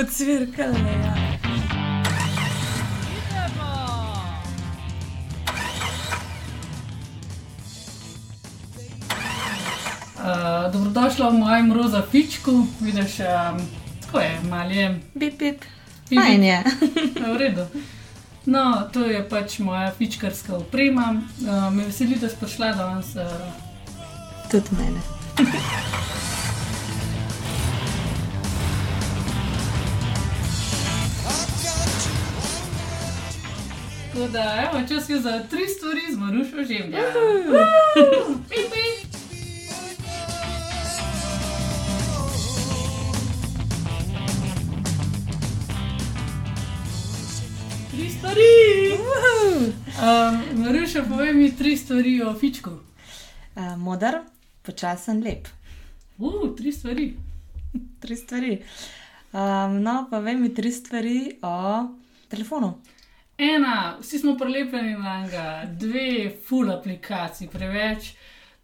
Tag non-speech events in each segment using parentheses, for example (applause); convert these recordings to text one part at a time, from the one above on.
Odsvirkale, ja. Uh, dobrodošla v mojem roza fičku, vidiš, um, tako je, malo je. Bip. Bip, Fajn je. V redu. No, to je pač moja fičkarska oprema. Uh, me veseli, da si prišla danes. Uh, Tudi mene. tako da, evo, čas je za tri stvari z Marušo žemlja. Pip, Um, Maruša, povej mi tri stvari o fičku. Uh, modar, počasen, lep. Uh, tri stvari. (laughs) Tri stvari. Um, no, pa vem mi tri stvari o telefonu. Ena, vsi smo prelepljeni na enega, dve, full aplikacij, preveč,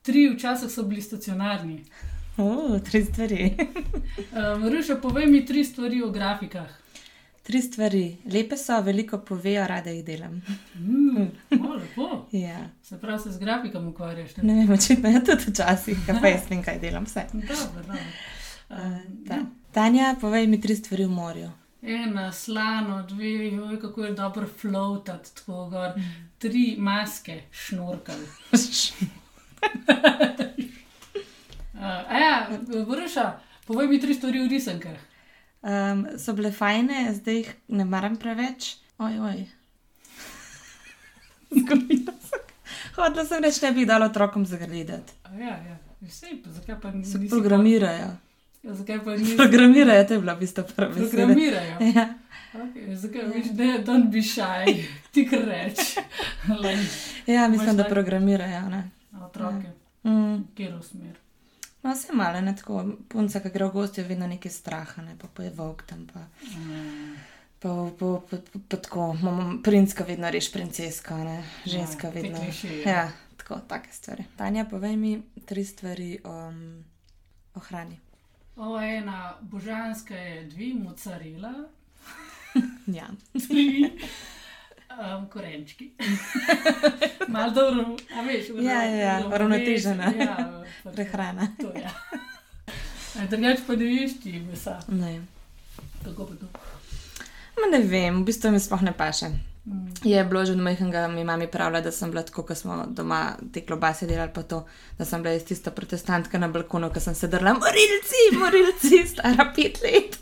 tri, včasih so bili stacionarni. Uh, tri stvari. (laughs) Um, Ruša, povej mi tri stvari o grafikah. Tri stvari. Lepe so, veliko povejo, rada jih delam. Mm, o, lepo. (laughs) Ja. Se pravi, se z grafikami ukvarjaš. ne? Ne vem, očitno je tudi včasih, kaj pa jaz vem, kaj delam vse. (laughs) Dobro, dobro. Uh, Um, ta. Tanja, povej mi tri stvari v morju. Ena, slano, dve, oj, kako je dobro floatati tako gor. Tri maske, šnorkal. (laughs) Uh, ja, Ruša, povej mi tri stvari o risankah. Um, so bile fajne, zdaj jih ne maram preveč. Oj, oj. (laughs) Zgodila sem. Hodila sem reči, ne bi dala otrokom zagledati. Ja, ja. Vse, zakaj pa Se nisi programirajo. Ja, zakaj pa nisi Programirajo, to je bila v bistvu prva beseda. Programirajo. Ja. Okay, zakaj viš, da je don't be shy, ti kar reč. (laughs) Ja, mislim, da programirajo. Ne? Otroke, Mm. kjer v smer. No, vse malo, ne tako. Punca, ki gre v gosti, je vedno nekaj straha, ne? pa, pa je volk tam. Pa, Mm. pa, pa, pa, pa, pa tako, mama, prinska vedno reš princeska, ne? ženska Ja, vedno. klišeje. Ja, tako, take stvari. Tanja, povej mi tri stvari o, o hrani. O, ena božanska je dve, mocarela, (laughs) Ja. tri, um, korenčki. (laughs) Mal dobro, a veš, Ja, ja, ja, ravnovesje, uravnotežena. Ja, (laughs) pač Prehrana. To je. Ja. Drugač pa ne veš ti, mesa. Ne. Kako pa to? Ma ne vem, v bistvu mi sploh ne paše. Mm. Je bilo že od majhnega, mi mami pravila, da sem bila tako, ko smo doma te klobase delali, pa to, da sem bila jaz tista protestantka na balkonu, ki sem se drla, morilci, morilci, stara pet let.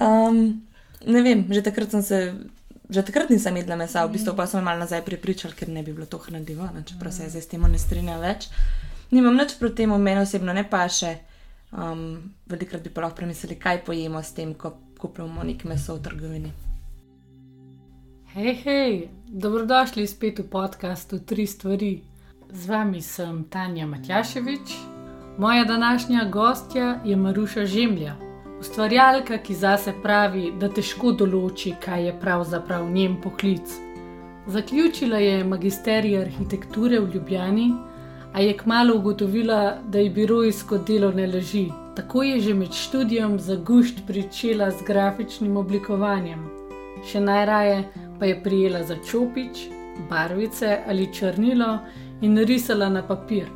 Um, ne vem, že takrat sem se. Že takrat nisem jedla mesa, v bistvu pa sem malo nazaj pripričal, ker ne bi bilo to hranljivo, ne, čeprav se zdaj s tem ne strinjam več. Nimam nič proti temu, meni osebno ne paše. Um, velikrat bi pa lahko premislili, kaj pojemo s tem, ko kupujemo nek meso v trgovini. Hej, hej, dobrodošli spet v podkastu Tri stvari. Z vami sem Tanja Matjaševič, moja današnja gostja je Maruša Žemlja, ustvarjalka, ki zase pravi, da težko določi, kaj je pravzaprav njen poklic. Zaključila je magisterij arhitekture v Ljubljani, a je kmalo ugotovila, da ji birojsko delo ne leži. Tako je že med študijem za gušt pričela z grafičnim oblikovanjem. Še najraje pa je prijela za čopič, barvice ali črnilo in risala na papir.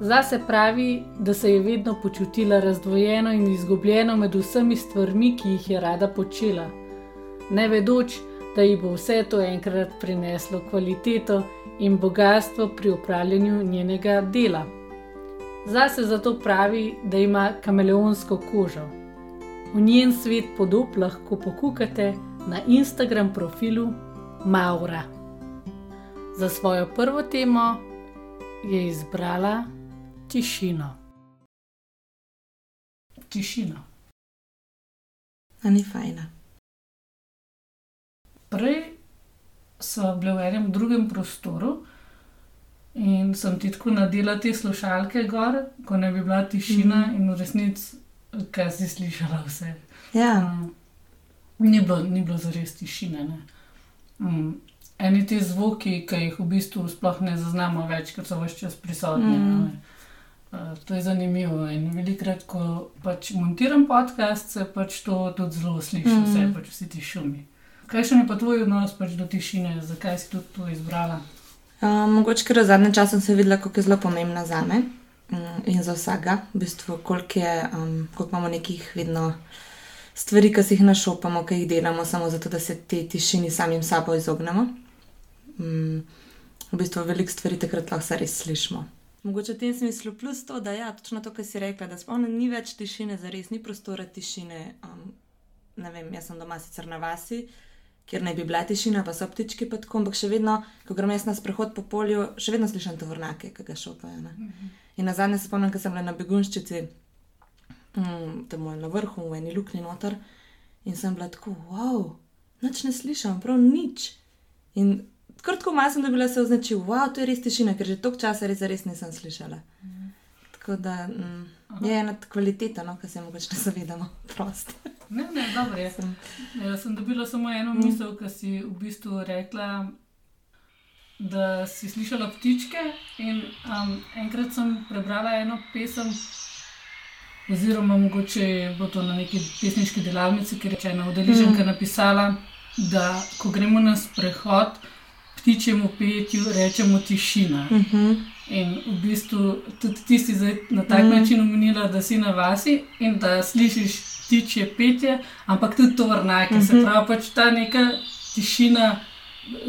Zase pravi, da se je vedno počutila razdvojeno in izgubljeno med vsemi stvarmi, ki jih je rada počela, ne vedoč, da ji bo vse to enkrat prineslo kvaliteto in bogatstvo pri upravljanju njenega dela. Zase zato pravi, da ima kameleonsko kožo. V njen svet podob lahko pokukate na Instagram profilu Maura. Za svojo prvo temo je izbrala tišino. Tišina. A ni fajna. Prej smo bili v enem drugem prostoru in sem ti tako nadela te slušalke gor, ko ne bi bila tišina Mhm. in v resnici, kaj si slišala vse. Ja, Mm. Ni bilo, ni bilo zares tišine. ne. Mm. eni ti zvoki, ki jih v bistvu sploh ne zaznamo več, ker so vse čas prisotni. Mm. Uh, to je zanimivo. In velikrat, ko pač montiram podcast, se pač to tudi zelo sliši, mm. vse pač vsi ti šumi. Kaj še je pa tvoj odnos pač do tišine, zakaj si tudi to izbrala? Uh, mogoče, ker v zadnjem času sem videla, kako je zelo pomembna za me um, in za vsega, v bistvu, koliko, je, um, koliko imamo nekih vedno stvari, ki si jih našopamo, ki jih delamo, samo zato, da se te tišini samim sabo izognemo. Um, v bistvu veliko stvari takrat lahko res slišimo. Mogoče v tem smislu plus to, da je ja, točno to, kar si rekla, da spomnim, ni več tišine, za res ni prostora tišine. Um, ne vem, jaz sem doma sicer na vasi, kjer naj bi bila tišina, pa so ptički pod kom, ampak še vedno, ko grem jaz na sprehod po polju, še vedno slišim tovornake, ki ga šopajo. Mm -hmm. In na zadnje spomnim, ko sem bila na begunščici, um, tam na vrhu, v eni luknji noter, in sem bila tako, wow, noč ne slišim, prav nič. In Kratko malo sem dobila se označi, wow, to je res tišina, ker že toliko časa res, res nisem slišala. Mm. Tako da mm, je ena kvaliteta, no, ki se pač ne zavedamo. (laughs) Prost. Ne, ne, dobro, jaz sem. Jaz sem dobila samo eno mm. misel, ki si v bistvu rekla, da si slišala ptičke. In um, enkrat sem prebrala eno pesem, oziroma mogoče bo to na neki pesniški delavnici, ker je ena udeleženka mm. napisala, da ko gremo na sprehod, ptičjemu petju rečemo tišina. Uh mhm. -huh. In v bistvu tudi ti si na tak. -huh. način umenila, da si na vasi in da slišiš ptičje petje, ampak tudi to vrnake. Uh -huh. Se mhm. pravi, pač ta neka tišina.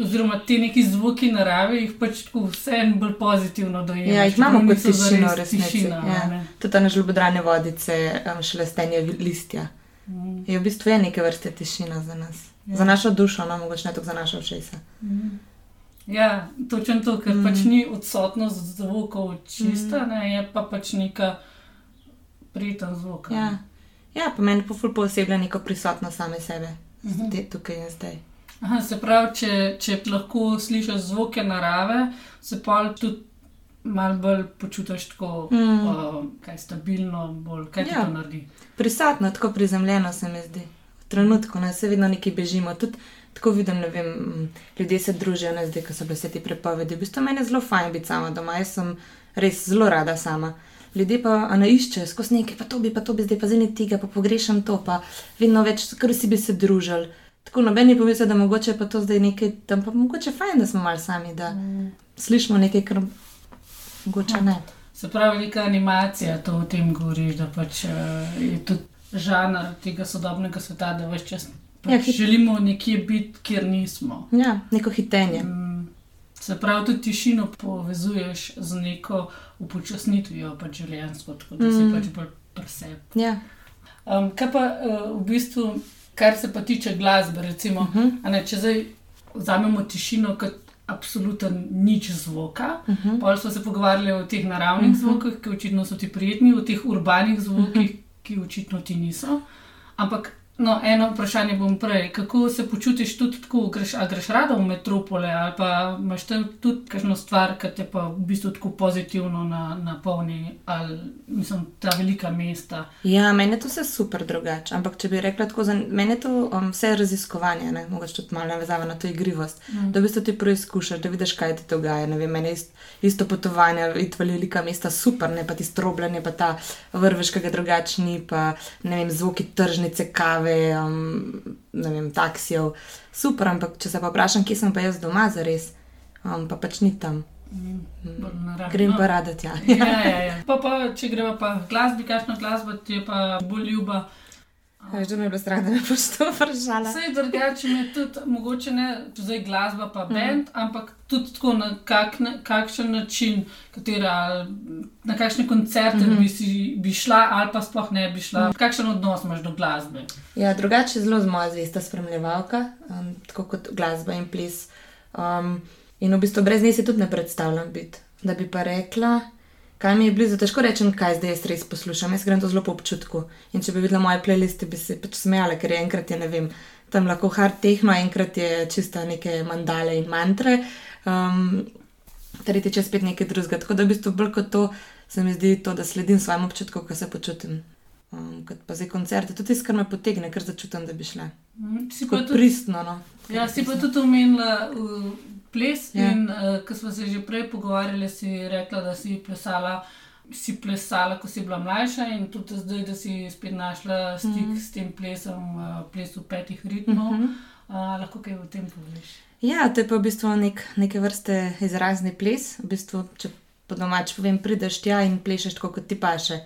Oziroma, te neki zvoki narave jih pač tako vse en bolj pozitivno dojemajo. Ja, jih imamo kot tišino, resnično. Ja. Tudi ta nažlobodrane vodice, um, šelestenje listja. Mm. Je v bistvu je neke vrste tišina za nas. Ja. Za našo dušo, no, mogoče ne toliko za našo všesa. Mm. Ja, točno to, ker mm. pač ni odsotnost zvokov čista, mm. ne, je pa pač neka prijeten zvok. Ja. ja, pomeni pa ful posebej neko prisotnost same sebe, mm -hmm. Te, tukaj in zdaj. Aha, se pravi, če, če lahko slišiš zvoke narave, se pa tudi malo bolj počutiš tako, mm. uh, kaj stabilno, bolj kaj ja. to naredi. Prisotno, tako prizemljeno se mi zdi. V trenutku, ne se vedno nekaj bežimo. Tudi tako vidim, ne vem, ljudje se družijo, ne zdaj, ko so bile te prepovedi. V bistvu meni je zelo fajn biti sama doma, jaz sem res zelo rada sama. Ljudje pa na iščejo skozi nekaj, pa to bi, pa to bi, zdaj pa zdaj tega, pa pogrešam to, pa vedno več, kar si bi se družili. Tako noben je pomislil, da mogoče pa to zdaj nekaj, tam pa mogoče fajn, da smo malo sami, da mm. slišimo nekaj, kar mogoče ne. Se pravi, neka animacija, to o tem govoriš, da pač uh, je tudi žanr tega sodobnega sveta, da več čas Ja, pač ja, želimo nekje biti, kjer nismo. Ja, neko hitenje. Mm, se pravi, tudi tišino povezuješ z neko upočasnitvijo, pač življenjsko, tako da mm. si pač bolj preseb. Ja. Um, kaj pa uh, v bistvu, kar se pa tiče glasbe, recimo, uh mhm. -huh. ne, če zdaj vzamemo tišino kot absoluten nič zvoka, uh -huh. pa smo se pogovarjali o teh naravnih uh mhm. -huh. zvokih, ki očitno so ti prijetni, o teh urbanih zvokih, uh -huh. ki očitno ti niso. Ampak No, eno vprašanje bom prej. Kako se počutiš tudi tako, greš, a greš rado v metropole ali pa imaš tudi kakšno stvar, ki te pa v bistvu tako pozitivno napolni na ali mislim, ta velika mesta? Ja, meni je to vse super drugače. Ampak če bi rekla tako, za meni je to um, vse raziskovanje, ne? mogoče tudi malo navezava na to igrivost. Mm. Da v bistvu ti preizkušaš, da vidiš, kaj ti dogaja. Ne vem, meni je isto, isto potovanje, iti v velika mesta super, ne pa ti strobljanje, pa ta vrveš, kaj ga drugačni, pa ne vem, zvoki tržnice, kave kave, um, ne vem, taksijev, super, ampak če se pa vprašam, kje sem pa jaz doma za res, um, pa pač ni tam. Mm, Grem pa rada tja. ja, ja, ja. (laughs) Pa, pa, če gremo pa glasbi, kakšno glasbo ti je pa bolj ljuba. Že mi je bilo strah, da me boš to vprašala. Vse je drugače, je tudi mogoče ne zdaj glasba, pa mhm. bend, mm. ampak tudi tako na kak, na kakšen način, katera, na kakšne koncerte mm -hmm. bi, si, bi šla, ali pa sploh ne bi šla. Mm. Kakšen odnos imaš do glasbe? Ja, drugače zelo z moja zvesta spremljevalka, um, tako kot glasba in ples. Um, in v bistvu brez nje se tudi ne predstavljam biti. Da bi pa rekla kaj mi je blizu, težko rečem, kaj zdaj jaz res poslušam. Jaz grem to zelo po občutku. In če bi videla moje playliste, bi se pač smejala, ker je enkrat je ne vem, tam lahko hard tehno, enkrat je čista neke mandale in mantre, um, tretji čas spet nekaj drugega. Tako da v bistvu bolj kot to se mi zdi to, da sledim svojemu občutku, ko se počutim. Um, kot pa zdaj koncerte, tudi tisto, kar me potegne, ker začutim, da bi šla. Mm, si Kot tudi, pristno. No. ja, si pa tudi omenila uh, ples. Ja. In uh, ko smo se že prej pogovarjali, si rekla, da si plesala. Si plesala, ko si bila mlajša, in tudi zdaj, da si spet našla stik mm -hmm. s tem plesom, uh, plesom petih ritmov. Mm -hmm. uh, lahko kaj o tem poveš? Ja, to je pa v bistvu nek, neke vrste izrazni ples. V bistvu, če po domač povem, prideš tja in plešeš tako, kot ti paše.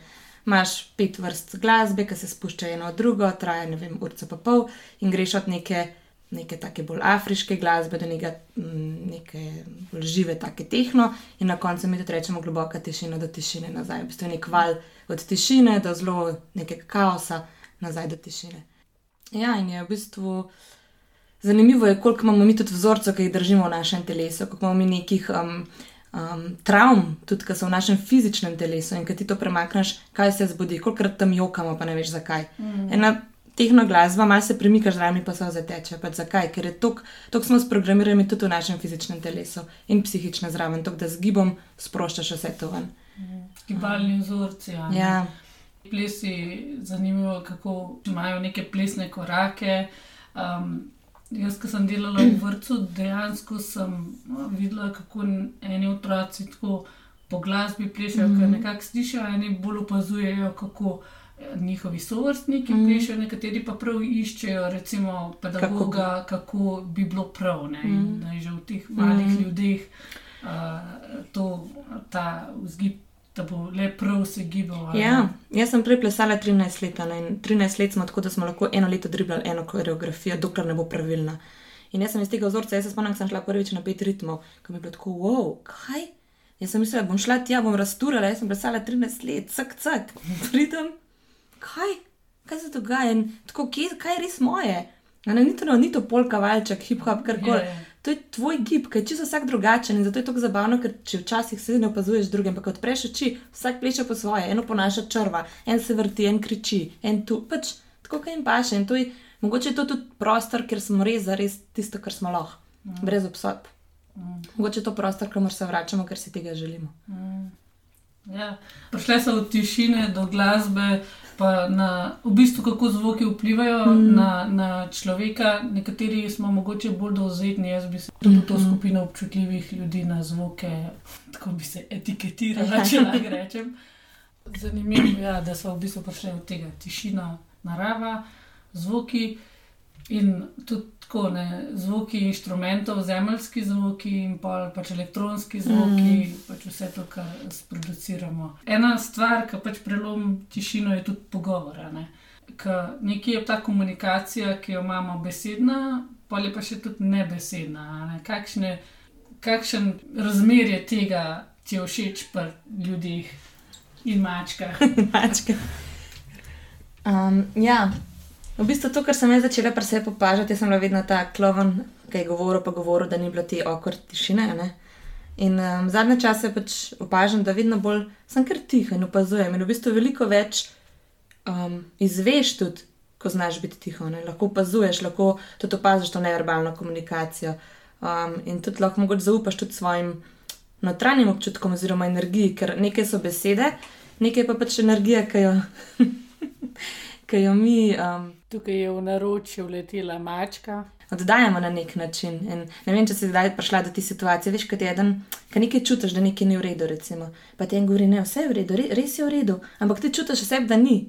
Imáš pet vrst glasbe, ki se spuščajo eno od drugo, traja ne vem, urca pa pol in greš od neke, neke take bolj afriške glasbe do neke, mm, neke bolj žive, take tehno in na koncu mi tudi rečemo globoka tišina do tišine nazaj. V bistvu je nek val od tišine do zelo nekega kaosa nazaj do tišine. Ja, in je v bistvu. Zanimivo je, koliko imamo mi tudi vzorcev, ki jih držimo v našem telesu, koliko imamo mi nekih um, um, travm, tudi ki so v našem fizičnem telesu in ki ti to premakneš, kaj se zgodi, kolikrat tam jokamo, pa ne veš zakaj. Mm. Ena tehno glasba, malo se premikaš, zraven pa se zateče. Pač zakaj? Ker je to, smo sprogramirani tudi v našem fizičnem telesu in psihično zraven, to, da z gibom sproščaš vse to ven. Gibalni vzorci. a ne? Ja, Plesi, zanimivo, kako imajo neke plesne korake. Um, jaz, ko sem delala v vrtu, dejansko sem no, videla, kako eni otroci tako po glasbi plešejo, mm -hmm. ker nekako slišijo, eni bolj opazujejo, kako njihovi sovrstniki mm plešejo, nekateri pa prav iščejo, recimo, pedagoga, kako, kako bi bilo prav. Ne? In da je že v teh malih mm ljudeh uh, to, ta vzgib. Da bo le prav se gibal. a ne. ja, jaz sem prej plesala 13 let ne, in 13 let smo tako, da smo lahko eno leto driblali eno koreografijo, dokler ne bo pravilna. In jaz sem iz tega vzorca, jaz se spomnim, sem šla prvič na pet ritmov, ko mi je bilo tako, wow, kaj? Jaz sem mislila, bom šla tja, bom rasturala, jaz sem plesala 13 let, cak, cak, pridem, kaj, kaj se dogaja in tako, kje, kaj je res moje? Ne, ni, to, ni to polka, valček, hip-hop, karkoli. Je, je. To je tvoj gib, ki je čisto vsak drugačen in zato je tako zabavno, ker če včasih se ne opazuješ druge, ampak odpreš oči, vsak pleše po svoje, eno ponaša črva, en se vrti, en kriči, en tu, pač tako, kot jim paše. In to je, mogoče je to tudi prostor, kjer smo res za res tisto, kar smo lahko, mm. brez obsodb. Mm. Mogoče je to prostor, kamor se vračamo, ker si tega želimo. Ja. Prišle so od tišine do glasbe, pa na v bistvu kako zvoki vplivajo mm. na, na človeka. Nekateri smo mogoče bolj dovzetni, jaz bi se tudi v to skupino občutljivih ljudi na zvoke, tako bi se etiketirala, (laughs) če lahko rečem. Zanimivo je, ja, da so v bistvu prišle od tega tišina, narava, zvoki in tudi tako, ne, zvoki inštrumentov, zemeljski zvoki in pol, pač elektronski zvoki, mm. pač vse to, kar sproduciramo. Ena stvar, ki pač prelom tišino, je tudi pogovor. Ne? Ker nekje je ta komunikacija, ki jo imamo besedna, pa je pa še tudi nebesedna. Ne? Kakšne, kakšen razmerje tega ti je všeč pri ljudeh in mačkah? (laughs) Mačke. Um, ja, v bistvu to, kar sem jaz začela pri sebi opažati, jaz sem bila vedno ta kloven, ki je govoril, pa govoril, da ni bilo te okor tišine. ne. In um, zadnje čase pač opažam, da vedno bolj sem kar tiho in opazujem. In v bistvu veliko več um, izveš tudi, ko znaš biti tiho. Ne? Lahko opazuješ, lahko tudi opaziš to neverbalno komunikacijo. Um, in tudi lahko mogoče zaupaš tudi svojim notranjim občutkom oziroma energiji, ker nekaj so besede, nekaj pa pač energija, ki jo, (laughs) ki jo mi. Um, Tukaj je v naročju letela mačka. oddajamo na nek način. In ne vem, če si zdaj prišla do te situacije, veš, kot je eden, ki nekaj čutiš, da nekaj ni v redu, recimo. Pa ti en govori, ne, vse je v redu, re, res je v redu, ampak ti čutiš vse, da ni.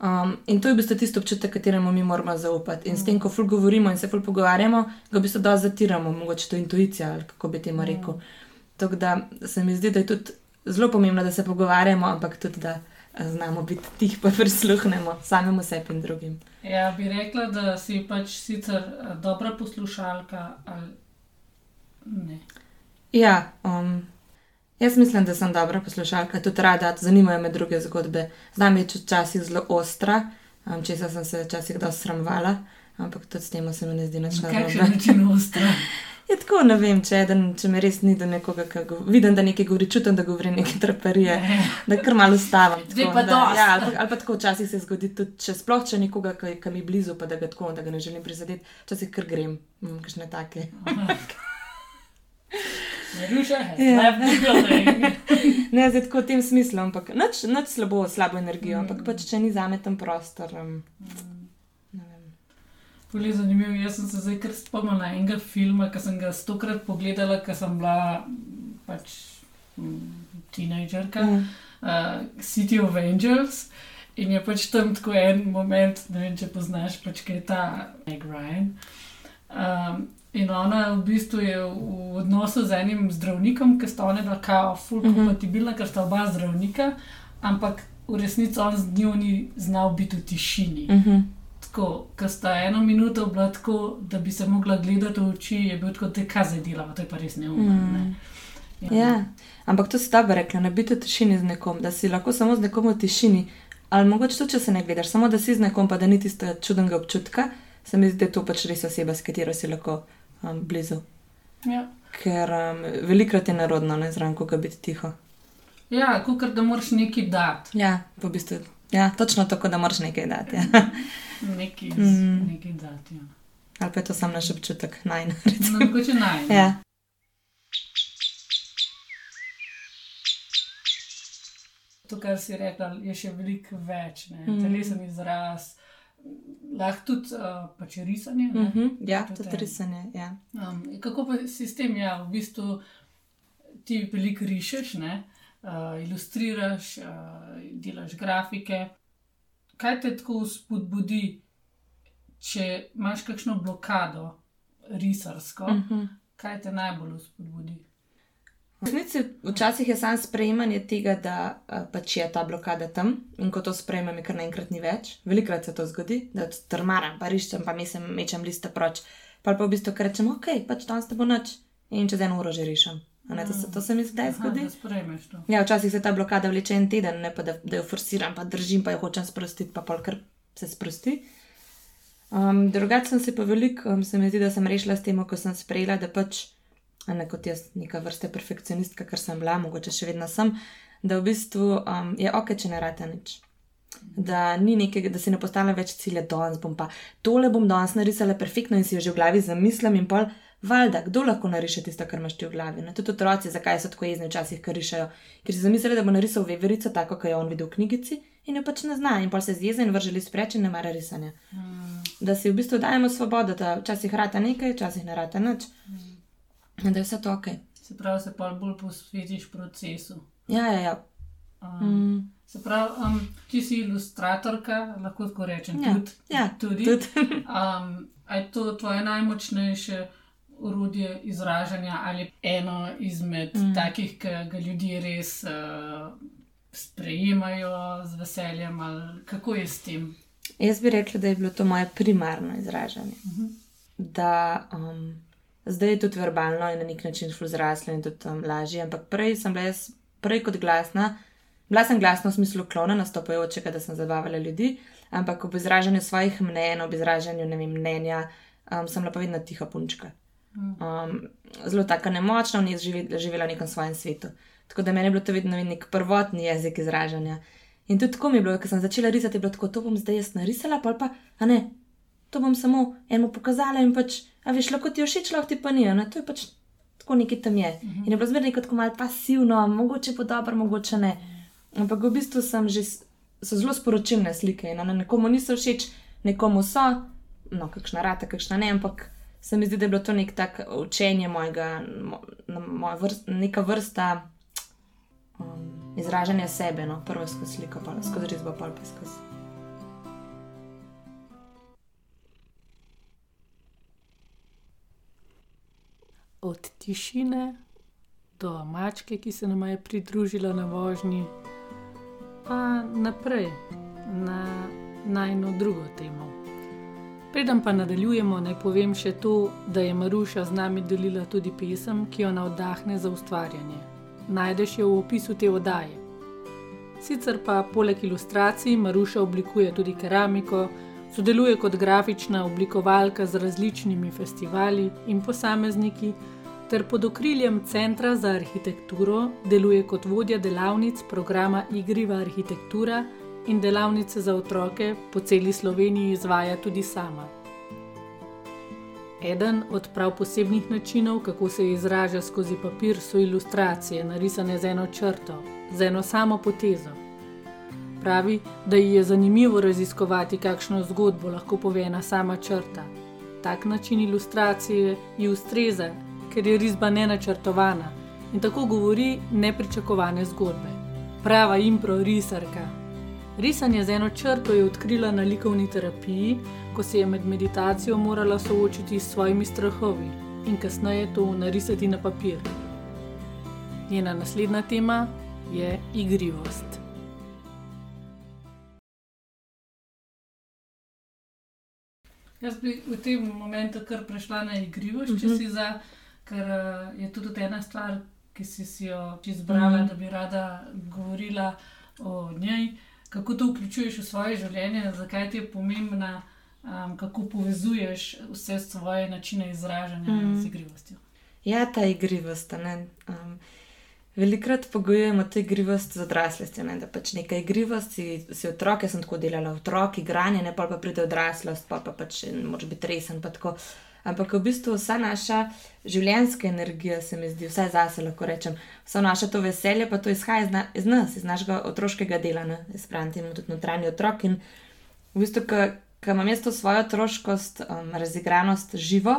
Um, in to je v bistvu tisto občutek, kateremu mi moramo zaupati. In s tem, ko ful govorimo in se ful pogovarjamo, ga v bistvu dosti zatiramo, mogoče to je intuicija ali kako bi temu rekel. Tako da se mi zdi, da je tudi zelo pomembno, da se pogovarjamo, ampak tudi da znamo biti tih, pa prisluhnemo samemu sebi in drugim. Ja, bi rekla, da si pač sicer eh, dobra poslušalka ali ne. Ja, um, jaz mislim, da sem dobra poslušalka, tudi rada, zanimajo me druge zgodbe. Znam je včasih zelo ostra, um, česa sem se včasih dosti sramovala, ampak tudi s tem se mi ne zdi nič Na kakšen narobe. način (laughs) ostra. Je tako, ne vem, če, eden, če me res ni do nekoga, ki go, vidim, da nekaj govori, čutim, da govori neke traparije, da kar malo ustavim. Zdaj tako, pa da, ja, ali, pa, ali pa tako včasih se zgodi, tudi če sploh če nekoga, ki, ki mi je blizu, pa da ga tako, da ga ne želim prizadeti, včasih kar grem, mm, kakšne take. (laughs) Slab building. Ne, zdaj tako v tem smislu, ampak nič, nič slabo, slabo energijo, ampak pač če ni zame tam prostor. Um, ne vem. Ful je zanimivo. Jaz sem se zdaj kar spomnila enega filma, ki sem ga stokrat pogledala, ker sem bila mm, pač mm, teenagerka, Mm. uh, City of Angels. In je pač tam tako en moment, ne vem, če poznaš, pač kaj je ta Meg Ryan. Um, in ona v bistvu je v odnosu z enim zdravnikom, ki sta ona dva kao full Mhm. kompatibilna, ker sta oba zdravnika, ampak v resnici on z njo ni znal biti v tišini. Uh -huh. Tako, ko sta eno minuto bila tako, da bi se mogla gledati v oči, je bil tako, da je kaze delava, to je pa res neumno. Ne? Ja, ampak to si dobro rekla, ne biti v tišini z nekom, da si lahko samo z nekom v tišini. Ali mogoče tudi, če se ne gledaš, samo da si z nekom, pa da ni tistega čudnega občutka, se mi zdi, da je to pač res oseba, s katero si lahko um, blizu. Ja, Ker um, velikrat je narodno, ne zraven, ko biti tiho. ja kot da moraš nekaj dati, Ja, v bistvu. Ja, točno tako, da moraš nekaj dati. Ja. (laughs) nekaj, Mm. mm. nekaj dati. Ja. Ali pa je to sam naš občutek, naj. No, mogoče naj. ne. Ja. To, kar si rekla, je še veliko več. Ne? Mm. Mm. Telesen izraz, lahko tudi uh, pač risanje. ne. Uh -huh. ja, Tudi tudi risanje. Ja. Um, kako pa sistem, ja, v bistvu ti veliko rišeš, ne? uh, ilustriraš, uh, delaš grafike. Kaj te tako spodbudi, če imaš kakšno blokado risarsko, Uh -huh. kaj te najbolj spodbudi? V resnici včasih je samo sprejemanje tega, da uh, pač je ta blokada tam in ko to sprejmem, je kar naenkrat ni več. Velikrat se to zgodi, da strmaram, pa riščem, pa mesem, mečem liste proč. Pa pa v bistvu rečem, ok, pač danes ne bo noč in čez eno uro že rišem. Ne, to, se, to se mi zdaj Aha, zgodi. da sprejmeš to. Ja, včasih se ta blokada vleče en teden, ne pa da, da jo forsiram, pa držim, pa jo hočem sprostiti, pa pol kar se sprosti. Um, drugače sem se pa veliko, um, se mi zdi, da sem rešila s tem, ko sem sprejela, da pač, ne kot jaz, neka vrsta perfekcionistka, kar sem bila, mogoče še vedno sem, da v bistvu um, je ok, če ne rata nič. Da, ni nekega, da si ne postavlja več cilja, danes bom pa tole bom danes narisala perfektno in si jo že v glavi zamislim in pol. Valjda, kdo lahko nariše tisto, kar imaš ti v glavi? Ne? Tudi otroci, zakaj so tako jezni včasih, ker rišajo? Ker si zamislili, da bo narisal veverico tako, kot je on videl v knjigici in jo pač ne zna in pol se zjeza in vrže list preč in ne mara risanja. Mm, Da si v bistvu dajemo svobodo, da včasih rata nekaj, včasih ne rata nič. In da je vse to ok. se pravi, se pa bolj posvetiš procesu. Ja, ja, ja. Um, Mm. Se pravi, um, ti si ilustratorka, lahko tako rečem. Ja, tudi, ja, tudi. tudi. Um, je to tvoje najmočnejše urodje izražanja ali eno izmed Mm. mm. takih, ki ga ljudje res uh, sprejemajo z veseljem? Ali kako je s tem? Jaz bi rekla, da je bilo to moje primarno izražanje. Mhm. Da um, zdaj je tudi verbalno in na nek način šlo zraslo in tudi um, lažje, ampak prej sem bila jaz prej kot glasna. Bila sem glasna v smislu klona, nastopajočega, da sem zabavala ljudi, ampak ob izražanju svojih mnen, ob izražanju vem, mnenja, um, sem bila pa vedno tiha punčka. Um, zelo tako nemočna, vnes žive, živela v nekem svojem svetu. Tako da meni je bilo to vedno nek prvotni jezik izražanja. In tudi tako mi je bilo, ko sem začela risati, bilo tako, to bom zdaj jaz narisala, pa pa, a ne, to bom samo enemu pokazala in pač, a veš, lahko ti je všeč, lahko ti pa ni, ne, to je pač tako nekaj tam je. In je bilo zmerno kot malo pasivno, mogoče bo dobro, mogoče ne. Ampak v bistvu sem že, so zelo sporočilne slike in a ne, nekomu niso všeč, nekomu so, no, kakšna rata, kakšna ne, ampak se mi zdi, da je bilo to nek tak učenje mojega, mo, vrst, neka vrsta um, izražanja sebe, no, prvo skozi sliko, pa skozi risbo, pa pa skozi. Od tišine do mačke, ki se nam je pridružila na vožnji, pa naprej na najno drugo temo. Preden pa nadaljujemo, naj povem še to, da je Maruša z nami delila tudi pesem, ki jo navdahne za ustvarjanje. Najdeš jo v opisu te oddaje. Sicer pa poleg ilustracij Maruša oblikuje tudi keramiko, sodeluje kot grafična oblikovalka z različnimi festivali in posamezniki, ter pod okriljem Centra za arhitekturo deluje kot vodja delavnic programa Igriva arhitektura in delavnice za otroke po celi Sloveniji izvaja tudi sama. Eden od prav posebnih načinov, kako se izraža skozi papir, so ilustracije, narisane z eno črto, z eno samo potezo. Pravi, da ji je zanimivo raziskovati, kakšno zgodbo lahko pove ena sama črta. Tak način ilustracije ji ustreza, ker je risba nenačrtovana in tako govori nepričakovane zgodbe. Prava improvisarka. Risanje z eno črto je odkrila na likovni terapiji, ko se je med meditacijo morala soočiti s svojimi strahovi in kasneje to narisati na papir. Njena naslednja tema je igrivost. Jaz bi v tem momentu kar prešla na igrivost, če si za, ker uh, je tudi ena stvar, ki si, si jo izbrala, da bi rada govorila o njej. Kako to vključuješ v svoje življenje, zakaj ti je pomembna, um, kako povezuješ vse svoje načine izražanja Mhm. z igrivostjo. Ja, ta igrivost. ne, Um, velikrat pogojujemo to igrivost z odraslostjo. Ne, da pač neka igrivost, si, si otrok, jaz sem tako delala, otrok, igranje, ne pa pa pride odraslost, pa pa pač moraš biti resen. pa tako. Ampak v bistvu vsa naša življenjska energija, se mi zdi, vsaj zase lahko rečem, vse naše to veselje, pa to izhaja iz, na, iz nas, iz našega otroškega dela. Ne? Jaz pravim, temu tudi notranji otrok. In v bistvu, ko imam jaz to svojo otroškost, um, razigranost živo,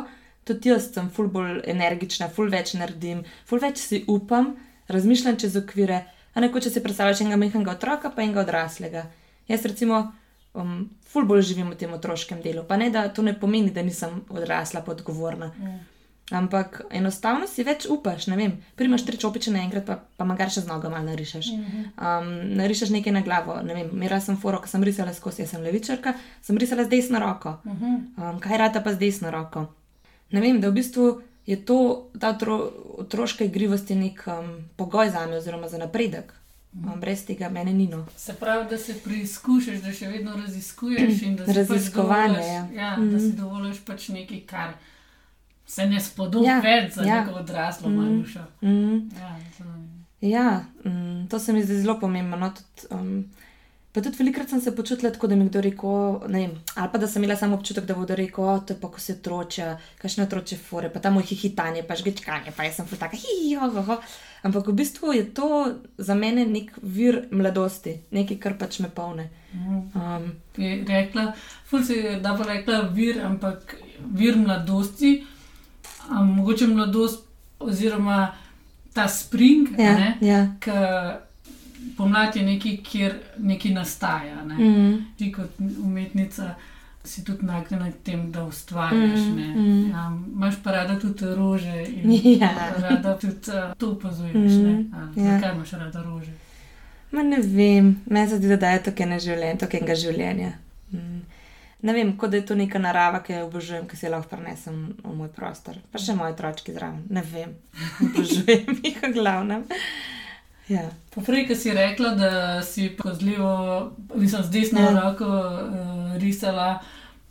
tudi jaz sem ful bolj energična, ful več naredim, ful več si upam, razmišljam čez okvire. A ne kot če si predstavljaš enega mehkega otroka, pa enega odraslega. Jaz recimo um, ful bolj živim v tem otroškem delu. Pa ne, da to ne pomeni, da nisem odrasla, pa odgovorna. Mm. Ampak enostavno si več upaš, ne vem. Primaš tri čopiče naenkrat, pa, pa magar še z nogo malo narišeš. Um, narišeš nekaj na glavo. Ne vem, Mira sem foro, ko sem risala skozi, jaz sem levičarka, sem risala z desno roko. Um, kaj rata pa z desno roko? Ne vem, da v bistvu je to, ta otro, otroška igrivost je nek um, pogoj za me, oziroma za napredek. Um, brez tega mene ni no. Se pravi, da se preizkušaš, da še vedno raziskuješ in da si Raziskovanje, pač ja. dovoliš, ja, Mhm. da si dovoliš pač nekaj, kar se ne spodobi Ja, več za ja. neko odraslo Mhm. malušo. Mm. Ja, zanimivo. Ja, mm, to se mi zdi zelo pomembno. No, tudi, um, pa tudi velikrat sem se počutila tako, da mi kdo rekel, ne vem, ali pa da sem imela samo občutek, da bodo rekel, o, to je pa ko se otroče, kakšne otroče fore, pa tam moj hihitanje, pa žgečkanje, pa jaz sem ful taka, hi, ho, ho, ho. Ampak v bistvu je to za mene nek vir mladosti, nekaj, kar pač me polne. Mhm. Um, Je rekla, ful si je da bo rekla vir, ampak vir mladosti, a mogoče mladost oziroma ta spring, ja, ja. ja. ki pomlad je nekaj, kjer nekaj nastaja. Ne? Mm, Ti kot umetnica si tudi nagnjena k tem, da ustvarjaš. Mm, mm. Ja, imaš pa rada tudi rože in (laughs) Ja. rada tudi uh, to opazuješ. Mm. A, ja. Zakaj imaš rada rože? Ma ne vem, meni se zdi, da daje to ene življenje, to enega življenja. Mm. Ne vem, kot da je to neka narava, ki jo obožujem, ki se jo lahko prenesem v moj prostor. Pa še moje otročke zraven, ne vem, (laughs) obožujem jih v glavnem. Ja. Poprej, ki si rekla, da si kozljivo, mislim, z desno ja. roko uh, risala,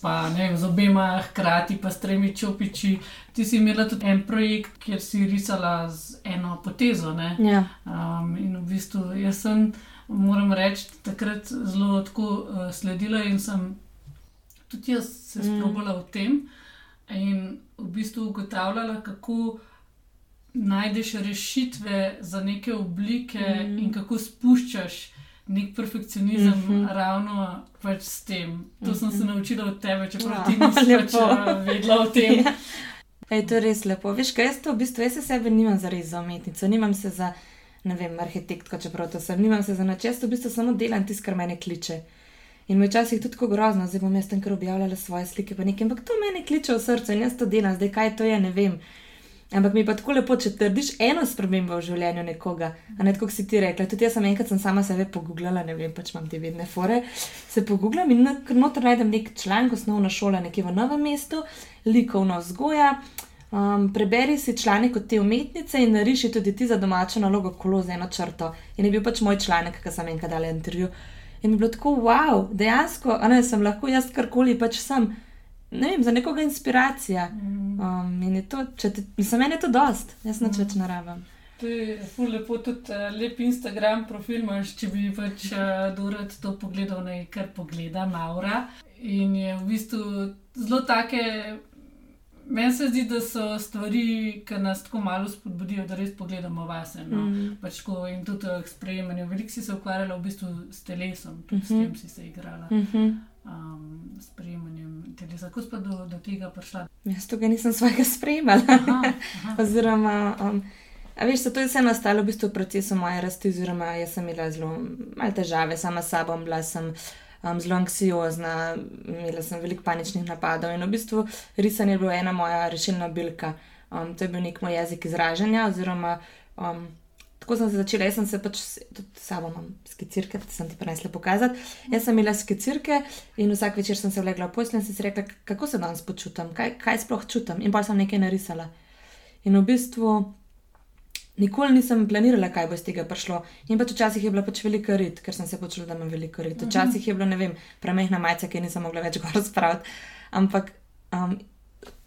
pa ne vem, z obema hkrati, pa s tremi čopiči. Ti si imela tudi en projekt, kjer si risala z eno potezo. Ne? Ja. Um, in v bistvu jaz sem, moram reči, takrat zelo tako uh, sledila in sem tudi jaz se Mm. sprobala v tem in v bistvu ugotavljala, kako najdeš rešitve za neke oblike Mm. mm. in kako spuščaš nek perfekcionizem mm. -hmm. ravno pač s tem. To mm -hmm. sem se Mhm. naučila od tebe, čeprav ti nisi (laughs) pač lepo. uh, vedela o tem. (laughs) Ja. Ej, to je res lepo. Veš, kaj jaz to v bistvu, jaz se sebe nimam za res za umetnico, nimam se za, ne vem, arhitektko, čeprav to sem, nimam se za načest, v bistvu samo delam tisto, kar mene kliče. In me včasih tudi tako grozno, zdaj bom jaz tam kar objavljala svoje slike, pa nekaj, ampak to mene kliče v srcu in jaz to delam, zdaj kaj to je, ne vem. Ampak mi pa tako lepo, če trdiš eno spremembo v življenju nekoga, a ne tako, si ti rekla. Tudi jaz sem enkrat sem sama sebe pogooglala, ne vem, pač imam te vedne fore. Se pogooglam in noter najdem nek članek, osnovna šola nekje v novem mestu, likovna vzgoja. Um, preberi si članek od te umetnice in nariši tudi ti za domačo nalogo kolo z eno črto. In je bil pač moj članek, ki sem enkrat dala intervju. In mi je bilo tako, wow, dejansko, a ne, sem lahko jaz karkoli pač sem. Ne vem, za nekoga inspiracija. Um, in je to, če te, mislim, meni je to dost, jaz nič več ne rabim. To je ful lepo, tudi uh, lep Instagram profil imaš, če bi pač uh, Dorat to pogledal, naj kar pogleda Maura. In je v bistvu zelo take Meni se zdi, da so stvari, ki nas tako malo spodbudijo, da res pogledamo vase. No? Mm. Pač ko, in tudi k sprejemanju. Veliko si se ukvarjala v bistvu s telesom, tudi mm -hmm. s Mhm. tem si se igrala. Mm -hmm. Um, sprejemanjem telesa. Kako pa do, do tega prišla? Jaz tukaj nisem svojega spremljala. Aha, aha. (laughs) oziroma, um, a veš, to je vse nastalo v bistvu v procesu moje rasti, oziroma jaz sem imela zelo malo težave sama s sabo, bila sem um, zelo anksiozna, imela sem veliko paničnih napadov in v bistvu risanje je bila ena moja rešilna bilka. Um, to je bil nek moj jezik izražanja, oziroma um, tako sem se začela. Jaz sem se pač tudi s sabo imam skicirke, da sem ti prenesla pokazati. Jaz sem imela skicirke in vsak večer sem se vlegla v posteljo in sem si rekla, kako se danes počutim, kaj, kaj sploh čutim. In pa sem nekaj narisala. In v bistvu nikoli nisem planirala, kaj bo iz tega prišlo. In pač včasih je bila pač velika rit, ker sem se počula, da imam veliko rit. Včasih je bilo, ne vem, premehna majica, ki nisem mogla več gor spraviti. Ampak um,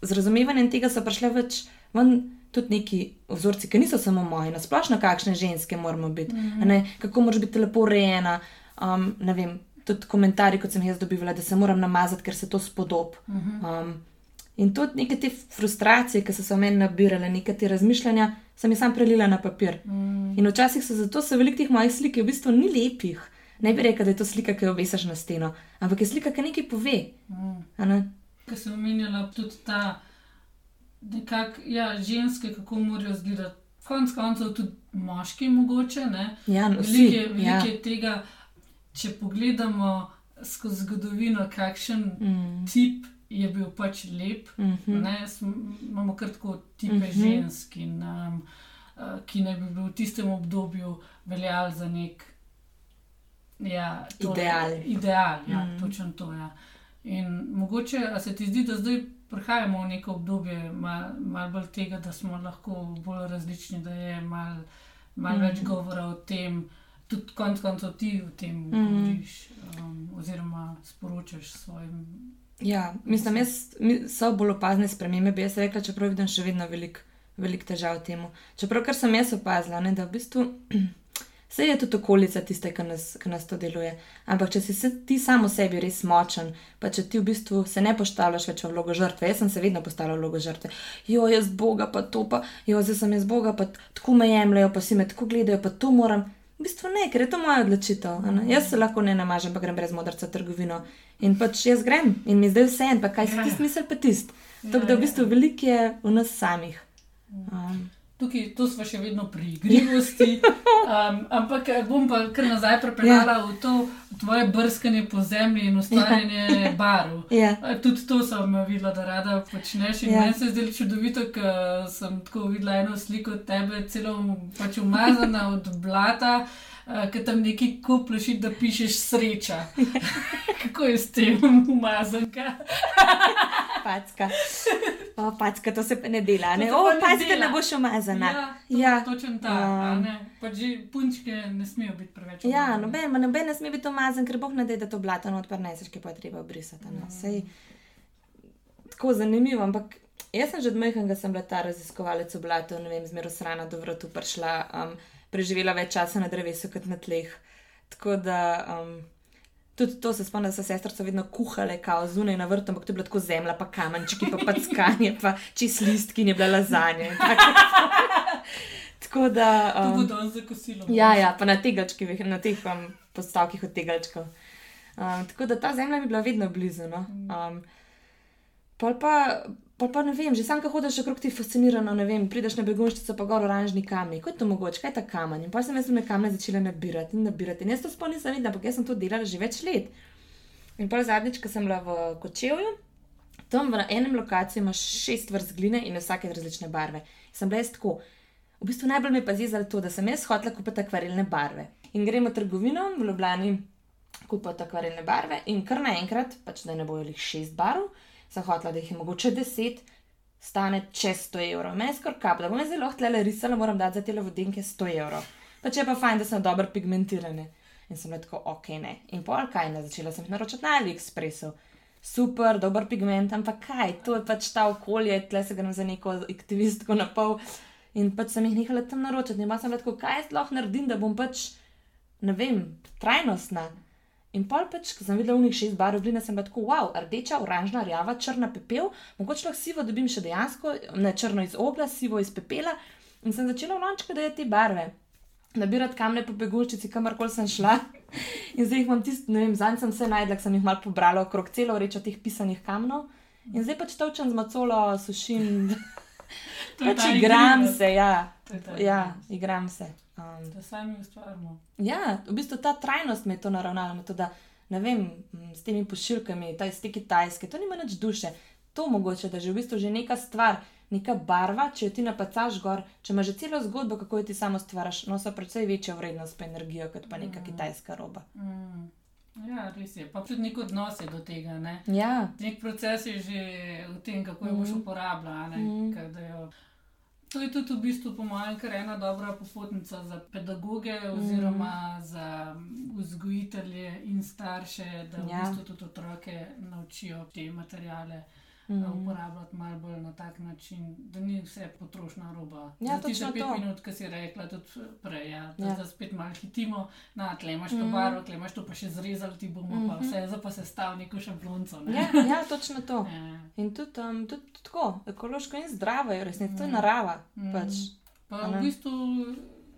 z razumevanjem tega so prišle več ven tudi neki vzorci, ki niso samo moji, nasplošno kakšne ženske moramo biti, a ne, kako moraš biti lepo urejena. Um, ne vem, tudi komentarji, kot sem jih jaz dobivala, da se moram namazati, ker se to spodob. Um, in tudi neke te frustracije, ki so se v meni nabirale, neke te razmišljanja, sem jih sam prelila na papir. Mm. In včasih so zato se veliko teh mojih slik, ki v bistvu ni lepih. Ne bi rekel, da je to slika, ki jo obesiš na steno, ampak je slika, ki nekaj pove. Mm. a ne. Ker sem omenjala tudi ta, nekak, ja, ženske, kako morajo izgledati. Konec koncev tudi moški, mogoče. Ne? Ja, no. Veliko je, veliko Ja. je tega, če pogledamo skozi zgodovino, kakšen Mm, tip je bil pač lep. mhm. Ne, sm- imamo kar tako tipe mm -hmm. žensk, in, um, uh, ki naj bi bil v tistem obdobju veljal za nek ja, tole- Ideal. Ideal, ja, mm. točno to. Ja. In mogoče se ti zdi, da zdaj prihajamo v neko obdobje malo mal bolj tega, da smo lahko bolj različni, da je malo mal mm. Mhm. več govora o tem. Tudi konec koncev ti o tem mm. Mhm. govoriš, um, oziroma sporočaš svojim. Ja, mislim, jaz, so bolj opazne spremembe, bi jaz rekla, čeprav vidim še vedno veliko velik težav v tem. Čeprav, kar sem jaz opazila, ne, da v bistvu vse je tudi okolica tiste, ki nas, ki nas to deluje. Ampak, če si se, ti samo sebi res močen, pa če ti v bistvu se ne postavljaš več v vlogo žrtve, jaz sem se vedno postavljala v vlogo žrtve. Jo, jaz Boga, pa to pa, jo, zdaj sem jaz Boga, pa tako me jemljajo, pa si me tako gledajo, pa to moram. V bistvu ne, ker je to moja odločitev. a ne. Jaz se lahko ne namažem, pa grem brez modrca v trgovino. In pač jaz grem in mi zdaj vse en, pa kaj si Ja. ti smisel, pa tist. Ja, Tako da v ja. bistvu veliko je v nas samih. Um, Tukaj to smo še vedno pri igrivosti, (laughs) um, ampak eh, bom pa kar nazaj prepeljala ja. v to tvoje brskanje po zemlji in ustvarjanje (laughs) barv. ja. A, Tudi to sem videla, da rada počneš. In Ja. ja. meni se je zdelo čudovito, ker sem tako videla eno sliko tebe, celo pač umazana od blata, ki tam neki kupleš, da pišeš sreča. (laughs) Kako je s tem umazanka? (laughs) Packa. O, packa, to se ne dela. Ne? O, ne packa, dela. ne boš umazana. Ja, to, Ja. ja. točen ta. Um. Pač punčke ne smejo biti preveč. Ja, umazane. noben, ma noben ne sme biti umazan, ker boh ne da, da to blato not prineseš, ki pa je treba obrisati. Mm. ne. Sej, tako zanimivo, ampak jaz sem že od majhnega sem bila ta raziskovalec v blatu, ne vem, zmeraj srana do vratu prišla, um, preživela več časa na drevesu kot na tleh. Tako da um, tudi to se spomnim, da so sestrice vedno kuhale, kao zunaj na vrtu, ampak to je bila tako zemlja, pa kamenčki, pa packanje, pa čist listki, in je bila lazanja. (laughs) tako. Da. To bo Um, danes za kosilo. Ja, ja, pa na tegačkih, na teh um, postavkih od tegačkov. Um, tako da ta zemlja mi je bila vedno blizu. No? Um, pol pa, pol pa ne vem, že sam, ko hodiš okrog ti fascinirano, ne vem, prideš na begunščico, pa gor oranžni kamni, kot je to mogoče, kaj je ta kamen. In pa sem jaz me kamne začela nabirati in nabirati. In jaz to sploh nisem videla, ampak jaz sem to delala že več let. In pa zadnjič, ko sem bila v Kočevju, tam v enem lokaciju imaš šest vrst gline in vsake različne barve. In sem bila jaz tako. V bistvu najbolj me pa zezalo to, da sem jaz hotela kupiti akvarelne barve. In gremo v trgovino v Ljubljani, kupiti akvarelne barve in kar naenkrat, pač da ne bojo jih šest barv, sem hotela, da jih je mogoče deset, stane čez 100 evrov. Meni je skoraj kap, da bom zelo htela risala, moram dati za te vodenke 100 evrov. Pač je pa fajn, da so dobro pigmentirane. In sem tako, ok, ne. In pol kaj, ne, začela sem jih naročati na AliExpressu. Super, dober pigment, ampak kaj, to je pač ta okolje, tle se grem za neko aktivistko na pol. In pač sem jih nehala tam naročati. In pa sem tako, kaj jaz lahko naredim, da bom pač, ne vem, trajnostna. In pol pač, ko sem videla unih šest barv gline, sem bila tako, wow, rdeča, oranžna, rjava, črna pepel, mogoče lahko sivo dobim še dejansko, ne črno iz ogla, sivo iz pepela. In sem začela v lončku dajati te barve. Nabirati kamne po begulčici, kamorkoli sem šla. (laughs) In zdaj jih imam tisto, ne vem, zanj sem se najdla, sem jih malo pobrala okrog celo vrečo teh pisanih kamnov. In zdaj pač točem z macolo, sušim. (laughs) Pač ta igram igrivost. se, ja. To je ta Ja, igrivost. igram se. Um, Da sami ustvarjamo. Ja, v bistvu ta trajnost me je to naravnala. me To, da, ne vem, s temi pošiljkami, ta iz te kitajske, to nima nič duše. To mogoče, da že v bistvu že neka stvar, neka barva, če jo ti napacaš gor, če imaš že celo zgodbo, kako jo ti samo stvaraš, nosa precej večjo vrednost pa energijo, kot pa neka Mm. kitajska roba. Mm. Ja, res je. Pa tudi nek odnos je do tega. Ne? Ja, Nek proces je že v tem, kako jo boš uporabljala. ne, Mhm. ker da Jo... To je tudi v bistvu, po mojem, kar ena dobra popotnica za pedagoge oziroma za vzgojitelje in starše, da v Ja. bistvu tudi otroke naučijo te materijale mm. uporabljati malo bolj na tak način, da ni vse potrošna roba. Ja, Za tiste točno pet to. minut, ki si rekla, tudi prej, ja, da, Ja. da spet malo hitimo, na tle imaš to Mhm. barvo, tle imaš to pa še zrezali, ti bomo mm -hmm. pa Mhm. vse, zdaj pa se stav neko šablonco. Ne? ja, ja, točno to. (laughs) Ja. In tudi, um, tudi tako, ekološko in zdravo je, v resnici, to je Mm. narava. Mm. Pač. Pa v bistvu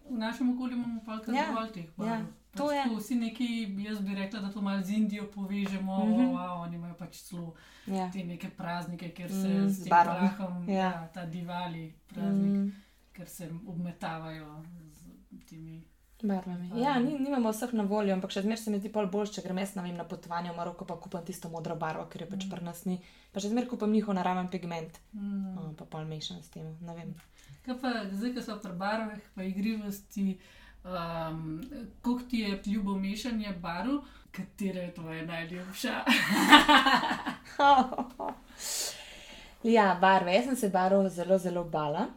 v našem okolju imamo pa kar Ja, dovolj teh barv. ja, Pač to je. tako Vsi neki, jaz bi rekla, da to malo z Indijo povežemo, mm -hmm. wow, oni imajo pač celo Ja. te neke praznike, kjer se Mm, z barvami. prahom, Ja. ja. ta divali praznik, mm. Ker se obmetavajo z temi. Barvami. Ja, ni, nimamo vseh na voljo, ampak še zmeraj se mi zdi pol bolj, če grem jaz na, vem, na potovanje v Maroko, pa kupam tisto modro barvo, ker je pač Mm. pri nas ni. Pa še zmeraj kupam njihov naraven pigment, Mm. mm. pa pol mešam s tem. Kaj pa zdaj, ko so pri barvah, pa igrivosti, um, koliko ti je ljubo mešanje barv, katera je tvoja najljubša? (laughs) ja, barve. Jaz sem se barv zelo, zelo bala.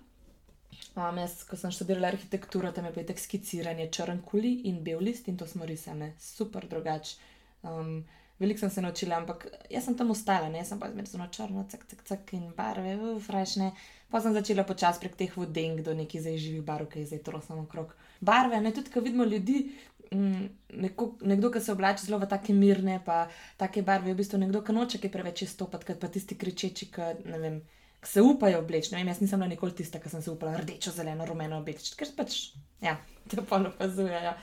Um, jaz, ko sem študirala arhitekturo, tam je bilo tako skiciranje črn kuli in bel list in to smo risali, super drugače. Um, Veliko sem se naučila, ampak jaz sem tam ostala, ne? jaz sem pa zmeraj zelo črna, cak, cak, cak in barve, ufrajšne. Pa sem začela počasi prek teh vodenk do nekih zdaj živih barv, ki jih zdaj trosim okrog. Barve, ne tudi, ko vidimo ljudi, mm, neko, nekdo, ki se oblači zelo v take mirne, pa take barve, v bistvu nekdo, ki noče kaj preveč izstopati, kot pa tisti kričeči, ki ne vem. ki Se upajo obleči, ne vem, jaz nisem bila nikoli tista, ki sem se upala rdečo, zeleno, rumeno obleči, ker pač, ja, te pa opazujejo.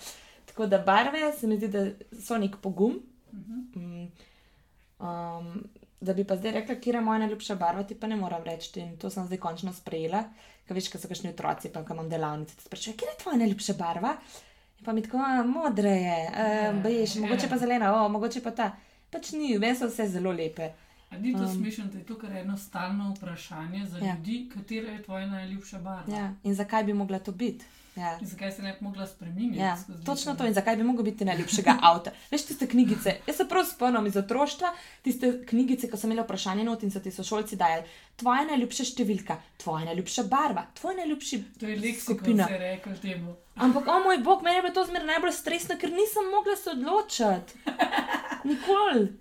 Tako da barve se mi zdi, da so nek pogum, Mhm. Mm, Um, da bi pa zdaj rekla, kje je moja najljubša barva, ti pa ne moram reči. In to sem zdaj končno sprejela. Ker veš, ko so kakšni otroci, pa ko imam delavnice, ti sprašujejo, kje je tvoja najljubša barva. In pa mi tako, "A, modra je, uh, beješ, mogoče pa zelena, o, mogoče pa ta. Pač ni, meni so vse zelo lepe. A ni to Um. um, smešno, da je to kar eno stalno vprašanje za Ja. ja. ljudi, katera je tvoja najljubša barva? Ja. In zakaj bi mogla to biti? Ja. In zakaj se ne bi mogla spremeniti? Ja, točno to. In zakaj bi mogel biti najljubšega avta? Veš, tiste knjigice. Jaz se prav spomnim iz otroštva, tiste knjigice, ko sem imela vprašanje not in so ti sošolci dajali. Tvoja najljubša številka, tvoja najljubša barva, tvoj najljubši To je leksikon, skupina. se rekel temu. Ampak, o moj bog, meni je bilo to zmeraj najbolj stresno, ker nisem mogla se odločiti. (laughs) Nikoli.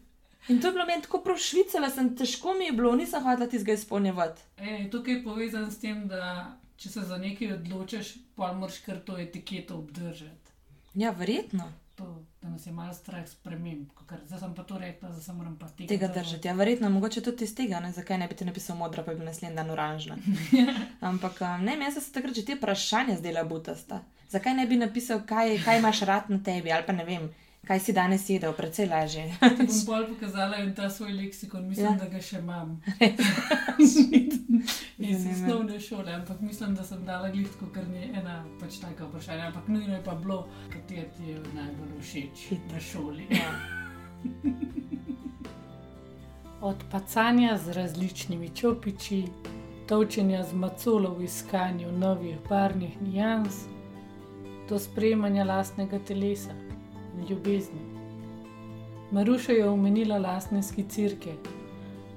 In to je bilo meni tako prav švicala, sem težko mi je bilo, nisem hotela tistega izpolnjevati. E, tukaj je povezan s tem, da če se za nekaj odločiš, pa moraš kar to etiketo obdržati. Ja, verjetno To, da nas je malo strah sprememb. kakor Zdaj sem pa to rekla, da se moram pa tega, tega držati. Ja, verjetno, mogoče tudi iz tega, ne? zakaj ne bi ti napisal modra, pa bi naslednji dan oranžna. (laughs) Ampak ne, meni so se takrat že te vprašanja zdela butasta. Zakaj ne bi napisal, kaj, kaj imaš rad na tebi, ali pa ne vem, kaj si danes jedel, precej lažje. Ti bom (laughs) bolj pokazala in ta svoj leksikon, mislim, Ja. da ga še imam. (laughs) (laughs) Iz osnovne šole, ampak mislim, da sem dala glitko, ker ni ena pač taka vprašanja. Ampak nujno je pa bilo, kateri ti je najbolj všeč na šoli. Ja. Od pacanja z različnimi čopiči, točenja z macolo v iskanju novih barvnih nijans, do sprejemanja lastnega telesa ljubezni. Maruša je omenila lastne skicirke.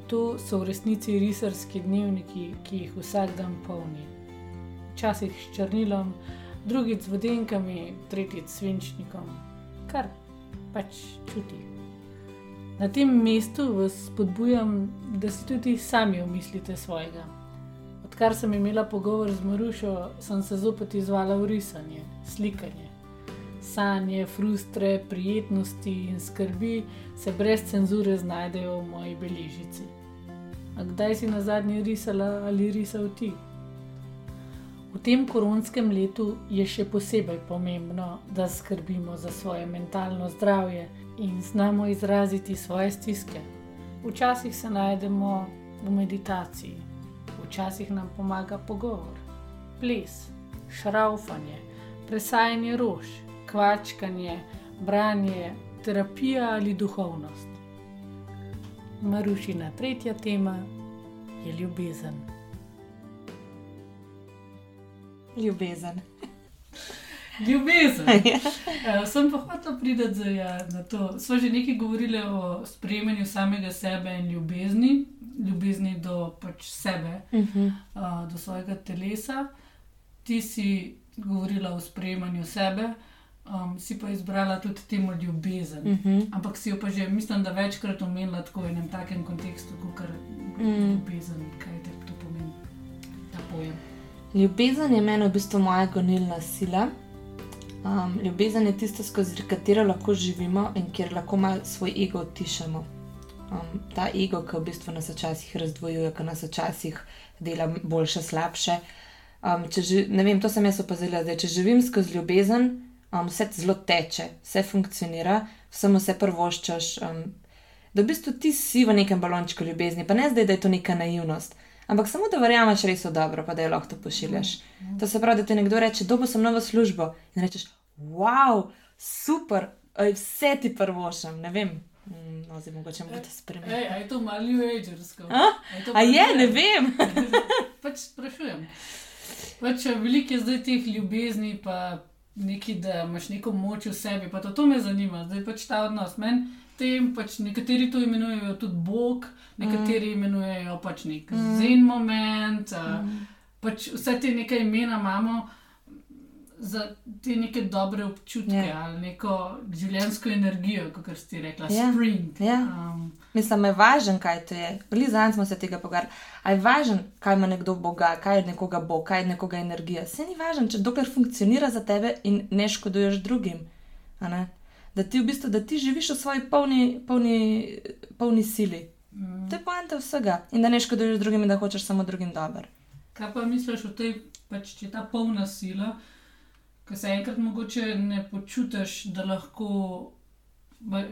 To so v resnici risarski dnevniki, ki jih vsak dan polni. Včasih s črnilom, drugič z vodenkami, tretjič s svinčnikom, kar pač čuti. Na tem mestu vas spodbujam, da si tudi sami omislite svojega. Odkar sem imela pogovor z Marušo, sem se zopet izvala v risanje, slikanje. Sanje, frustre, prijetnosti in skrbi se brez cenzure znajdejo v moji beležici. A kdaj si na zadnji risala ali risal ti? V tem koronskem letu je še posebej pomembno, da skrbimo za svoje mentalno zdravje in znamo izraziti svoje stiske. Včasih se najdemo v meditaciji, včasih nam pomaga pogovor, ples, šraufanje, presajanje rož, kvačkanje, branje, terapija ali duhovnost. Marušina tretja tema je ljubezen. Ljubezen. Ljubezen. uh, (laughs) sem pa hotel priti ja, na to. Sva že nekaj govorili o sprejemanju samega sebe in ljubezni, ljubezni do pač sebe, uh -huh. uh, do svojega telesa. Ti si govorila o sprejemanju sebe, um, si pa izbrala tudi temo ljubezen. Uh -huh. Ampak si jo pa že, mislim, da večkrat omenila tako v enem takem kontekstu, kot je mm. ljubezen, kaj te to pomeni, ta pojem. Ljubezen je meni v bistvu moja gonilna sila. Um, ljubezen je tisto, skozi katero lahko živimo in kjer lahko malo svoj ego utišamo. Um, ta ego, ki v bistvu nas včasih razdvojuje, ki nas včasih dela boljše, slabše. Um, ži, ne vem, to sem jaz opazila, da če živim skozi ljubezen, um, vse zelo teče, vse funkcionira, samo vse prvoščaš. Um, da v bistvu ti si v nekem balončku ljubezni, pa ne zdaj, da je to neka naivnost. Ampak samo da verjameš res v dobro, pa da je lahko to pošiljaš. Mm. To se pravi, da ti nekdo reče, dobo sem novo službo in rečeš, wow, super, oj, vse ti prvošam, ne vem. Mm, no, zdaj mogoče bomo to spremenili. Ej, je to malo agersko? A, A je, ne vem. (laughs) pač sprašujem. Pač veliko je zdaj teh ljubezni, pa neki, da imaš neko moč v sebi, pa to, to me zanima, zdaj pač ta odnos. Men, tem, pač nekateri to imenujejo tudi Bog, nekateri mm. imenujejo pač nek mm. zen moment. Mm. Pač vse te nekaj imena imamo za te neke dobre občutke yeah. Ja. ali neko življenjsko energijo, kot ste rekli, yeah. Ja. spring. Yeah. Ja. Um, Mislim, da je važno, kaj to je. Lizan smo se tega pogovarjali. A je važno, kaj ima nekdo Boga, kaj je nekoga Bog, kaj je nekoga energija. Vse ni važno, če dokler funkcionira za tebe in ne škoduješ drugim. Da ti v bistvu, da ti živiš v svoji polni, polni, polni sili. Mm. To je poanta vsega. In da ne škoduješ drugim in da hočeš samo drugim dobro. Kaj pa misliš o tej, pač, če je ta polna sila? Ko se enkrat mogoče ne počutiš, da lahko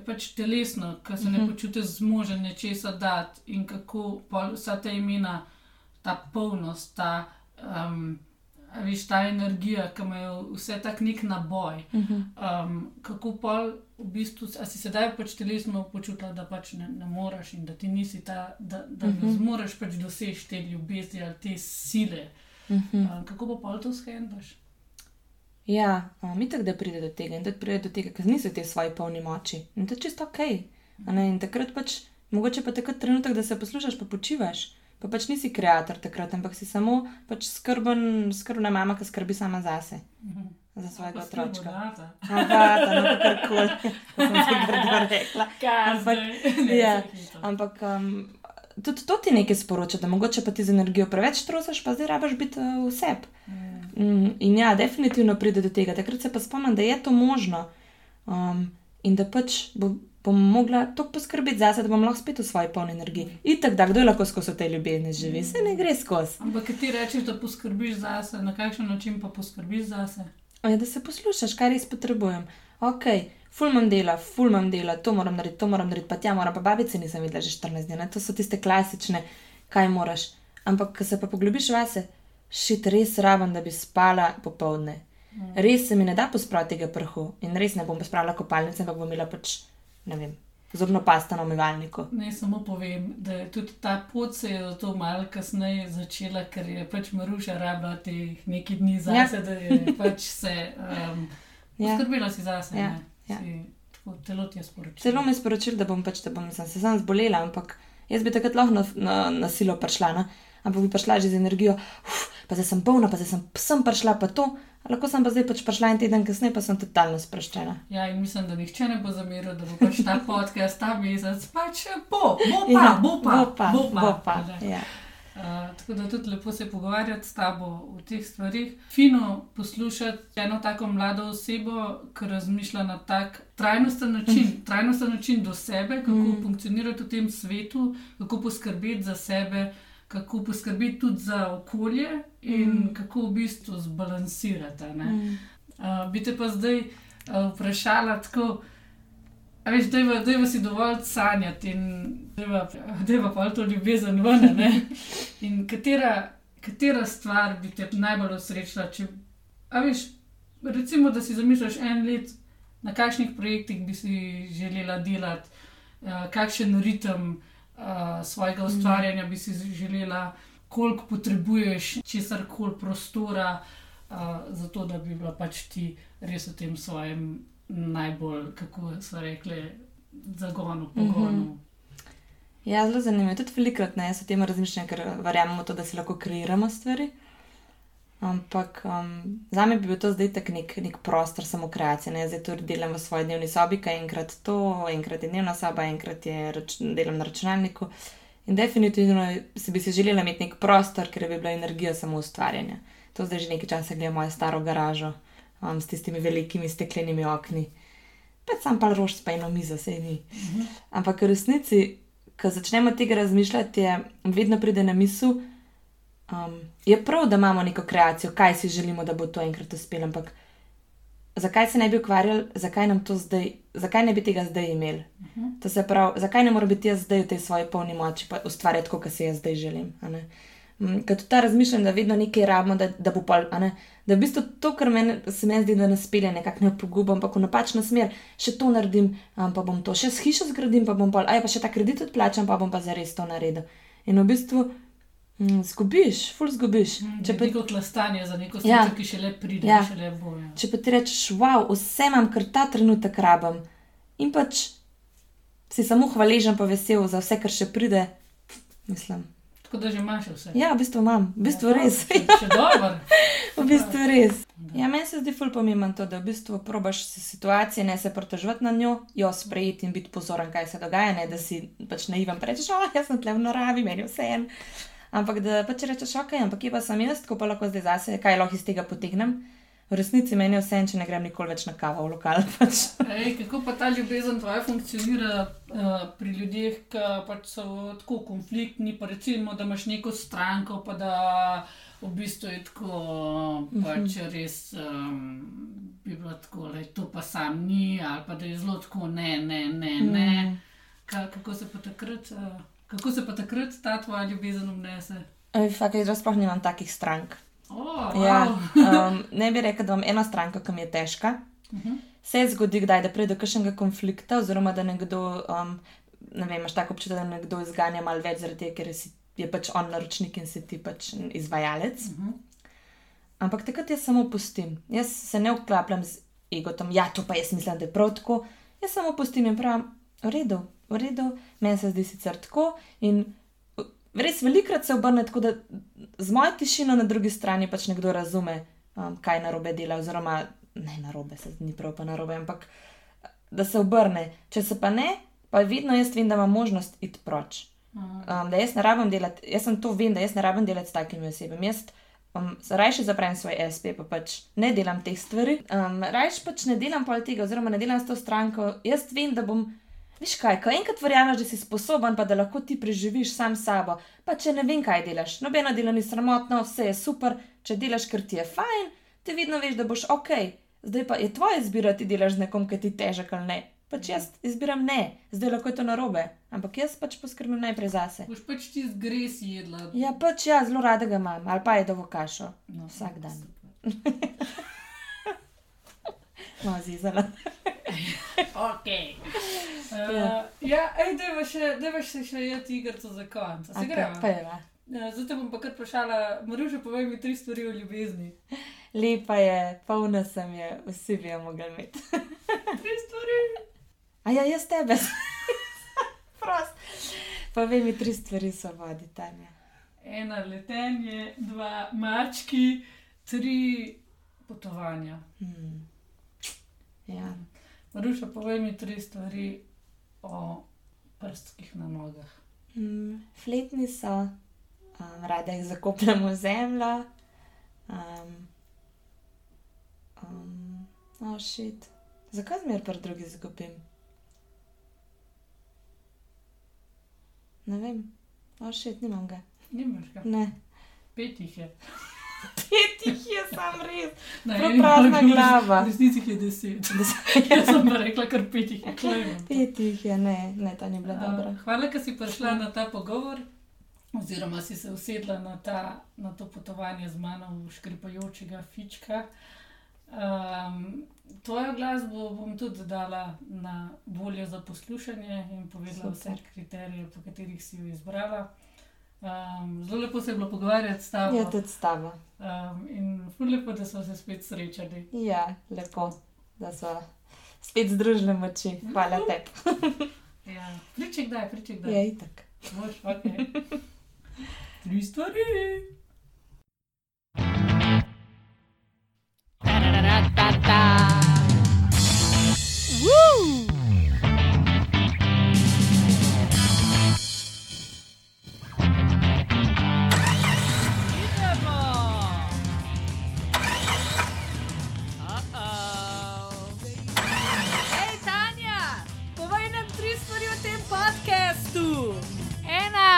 pač telesno, ko se ne mhm. počutiš zmožen nečesa dati in kako vsa ta imena, ta polnost, ta. Um, Veš, ta energija, ki ima vse tako nek naboj. Um, kako pa v bistvu, a si sedaj pač telesno počutila, da pač ne, ne moreš in da ti nisi ta, da, da uh -huh. ne zmoreš pač doseči te ljubezni ali te sile. Uh -huh. um, kako pa to skendaš? Ja, mi tako da pride do tega in da pride do tega, ker niso te svoje polni moči. In to je čisto ok. In takrat pač, mogoče pa takrat trenutek, da se poslušaš, pa počivaš. Pa pač nisi ustvarjalec takrat, ampak si samo pač skrben, skrbna mama, ki skrbi sama zase. Za svojega otroka. (laughs) No, kar koli. (laughs) Sem se grdo rekla. Ampak, (laughs) ja, ampak um, tudi to ti nekaj sporoča, da mogoče pa ti z energijo preveč trosiš, pa zdaj rabaš biti uh, vseb. Mm. Mm, in ja, definitivno pride do tega. Takrat se pa spomnim, da je to možno um, in da pač bo, bom mogla to poskrbeti zase, da bom lahko spet v svoji polni energiji. In tako da, kdo je lahko skozi te ljubezni živi, se ne gre skozi. Ampak ti rečeš, da poskrbiš zase, na kakšen način pa poskrbiš zase? Ja, da se poslušaš, kaj res potrebujem. Ok. Ful imam dela, ful imam dela, to moram narediti, to moram narediti, pa tja moram, pa babice nisem videla že 14 dni, to so tiste klasične, kaj moraš. Ampak, ko se pa poglobiš vase, šit res raven, da bi spala popovdne. Mm. Res se mi ne da pospraviti tega prahu in res ne bom pospravila kopalnice, ampak bom imela pač, ne vem, zobno pasta na umivalniku. Ne samo povem, da je tudi ta pot se je zato malo kasneje začela, ker je pač Maruša rabila teh nekaj dni za ja. sebe, da je (laughs) pač se um, ja. skrbila si za sebe. Ja. Ja. Telo ti je sporočilo. Celo mi je sporočilo, da bom pač, da bom se sam zbolela, ampak jaz bi takrat lahko na, na, na silo prišla. Na ampak bi prišla že z energijo, uf, pa zdaj sem polna, pa zdaj sem, sem prišla pa to. Lahko sem pa zdaj pač prišla en teden kasneje, pa sem totalno sproščena. Ja, in mislim, da nihče ne bo zameril, da bo pač ta (laughs) podcast ta mesec, pač bo, bo pa, ja, bo pa, bo pa. Bo pa, bo pa. Ja. Uh, tako da tudi lepo se pogovarjati s tabo o teh stvarih. Fino poslušati eno tako mlado osebo, ki razmišlja na tak trajnosten način, mm. trajnosten način do sebe, kako mm. funkcionirati v tem svetu, kako poskrbeti za sebe, kako poskrbeti tudi za okolje in mm. kako v bistvu zbalansirati. Mm. Uh, bi te pa zdaj uh, vprašala tako. Veš, da je si dovolj sanjati in da je pa to ljubezen ven. (laughs) In katera, katera stvar bi te najbolj osrečila? Če, veš, recimo, da si zamišljaš en let, na kakšnih projektih bi si želela delati, uh, kakšen ritem uh, svojega ustvarjanja bi si želela, koliko potrebuješ česar koli prostora, uh, zato da bi bila pač ti res v tem svojem najbolj, kako so rekli, zagonu, pogonu. Mm -hmm. Ja, zelo zanimivo. Tudi velikrat ne, o tem razmišljam, ker verjamemo to, da si lahko kreiramo stvari. Ampak um, za me bi bil to zdaj tak nek, nek prostor samo kreacije. Ne? Zdaj to delam v svoji dnevni sobi, kaj enkrat to, enkrat je dnevna soba, enkrat je rač, delam na računalniku. In definitivno si bi si želela imeti nek prostor, ker bi bila energija samo ustvarjanja. To zdaj že nekaj časa gledam mojo staro garažo um, s tistimi velikimi steklenimi okni. Pa sam pa rož, pa eno mizo, se ni. Mhm. Ampak v resnici, ko začnemo tega razmišljati, je vedno pride na misel, um, je prav, da imamo neko kreacijo, kaj si želimo, da bo to enkrat uspelo. Ampak zakaj se ne bi ukvarjali, zakaj nam to zdaj, zakaj ne bi tega zdaj imeli? Mhm. To se pravi, zakaj ne mora biti jaz zdaj v tej svoji polni moči, pa ustvarjati, kot se jaz zdaj želim. Mm, ker tudi ta razmišljanje, da vedno nekaj rabimo, da, da bo pol, da v bistvu to, kar meni, se meni zdi, da nas pelje nekako ne pogubam, ampak v napačno smer, še to naredim, um, pa bom to, še s hišo zgradim, pa bom pol, aj pa še ta kredit odplačam, pa bom pa zares to naredil. In v bistvu zgubiš, ful zgubiš. Mm, če pa neko klastanje za neko stvar, ja. ki še le pride, ja. še le boje. Če pa ti rečeš, wow, vse imam, kar ta trenutek rabim. In pač si samo hvaležen, pa vesel za vse, kar še pride, mislim. Tako da že imaš vse. Ja, v bistvu imam, v bistvu ja, res. Še dobro. (laughs) v bistvu res. Ja, meni se zdi ful pomembno to, da v bistvu probaš situacije, ne se pritoževati na njo, jo sprejeti in biti pozoren, kaj se dogaja, ne da si pač naivan rečeš, oh, jaz sem tle v naravi, meni vse en. Ampak da pač rečeš, ok, ampak kje pa sem jaz, ko pa lahko zdaj zase, kaj lahko iz tega potegnem. V resnici meni je vse, če ne grem nikoli več na kavo v lokal. (laughs) Pač. Ej, kako pa ta ljubezen tvoja funkcionira uh, pri ljudeh, ki pač so tako konfliktni, pa recimo, da imaš neko stranko, pa da v bistvu je tako, pač mhm. res um, bi bilo tako, da to pa sam ni, ali pa da je zelo tako, ne, ne, ne. ne. Mm. Ka, kako, se takrat, uh, kako se pa takrat ta tvoja ljubezen obnese? Fakt, jaz sploh nimam takih strank. Oh, ja, um, ne bi rekel, da imam ena stranka, ki mi je težka. Uh mhm. -huh. Se zgodi, kdaj, da pride do kakšnega konflikta, oziroma da nekdo, um, ne vem, imaš tako občutek, da nekdo izganja malo več zaradi tega, ker si, je pač on naročnik in si ti pač izvajalec. Uh mhm. -huh. Ampak takrat jaz samo pustim. Jaz se ne uklapljam z egotom, ja, to pa jaz mislim, da je prav tako. Jaz samo pustim in pravim, v redu, v redu, meni se zdi sicer tako. In res velikrat se obrne tako, da z mojo tišino na drugi strani pač nekdo razume, um, kaj narobe dela, oziroma ne narobe, se ni prav pa narobe, ampak da se obrne. Če se pa ne, pa vedno jaz vem, da ima možnost iti proč. Um, da jaz ne rabim delati, jaz sem to vem, da jaz ne rabim delati s takimi osebami. Jaz um, rajši zaprem svoj SP, pa pač ne delam teh stvari. Um, rajši pač ne delam pol tega, oziroma ne delam s to stranko. Jaz vem, da bom. Viš kaj, ko enkrat verjameš, da si sposoben, pa da lahko ti preživiš sam sabo, pa če ne vem, kaj delaš, nobeno delo ni sramotno, vse je super, če delaš, ker ti je fajn, ti vedno veš, da boš ok. Zdaj pa je tvoja izbira, ti delaš z nekom, ki ti težek ali ne. Pač jaz izbiram ne, zdaj lahko je to narobe, ampak jaz pač poskrbim najprej zase. Boš pač ti zgres jedla. Ja, pač ja, zelo rada ga imam, ali pa je dovo kašo. No, vsak dan. (laughs) no, zizala. ok. Uh, ja, da še, še, še jeti igrico za konec. Se gre? Ja, zdaj bom pa kar vprašala, Maruša, povej mi tri stvari o ljubezni. Lepa je, polna sem je, vsi bi jo mogli imeti. tri stvari. A ja, jaz tebe. (laughs) Prost. Povej mi tri stvari o svobodi, Tanja. Ena letenje, dva mački, tri potovanja. Hmm. Ja. Maruša, povej mi tri stvari o prstkih na nogah. Mm, fletni so, um, rada jih zakopljam v zemljo. Um, um, oh, šit. Zakaj zmer pri drugih zgubim? Ne vem, oh, šit, nimam ga. Nimaš ga. Ne. Pet jih je. (laughs) (laughs) Pet jih je sam res. Na prazna glava. V resnici jih je deset. (laughs) Jaz sem pa rekla, kar pet jih je. (laughs) Pet jih je, ne, ne, ta ni bila dobra. Uh, hvala, ker si prišla na ta pogovor, oziroma si se usedla na, ta, na to potovanje z mano v škripajočega fička. Um, tvojo glasbo bom tudi dala na voljo za poslušanje in povedala vse Super. kriterije, po katerih si jo izbrala. Um, zelo lepo se je bilo pogovarjati s tabo. Je tudi s tabo. Um, in lepo, da smo se spet srečali. Ja, lepo, da so spet združile moči. Hvala tebi. (laughs) Ja. Priče kdaj, priče kdaj. Je itak. Boš, okay. (laughs) Tri stvari. Hej,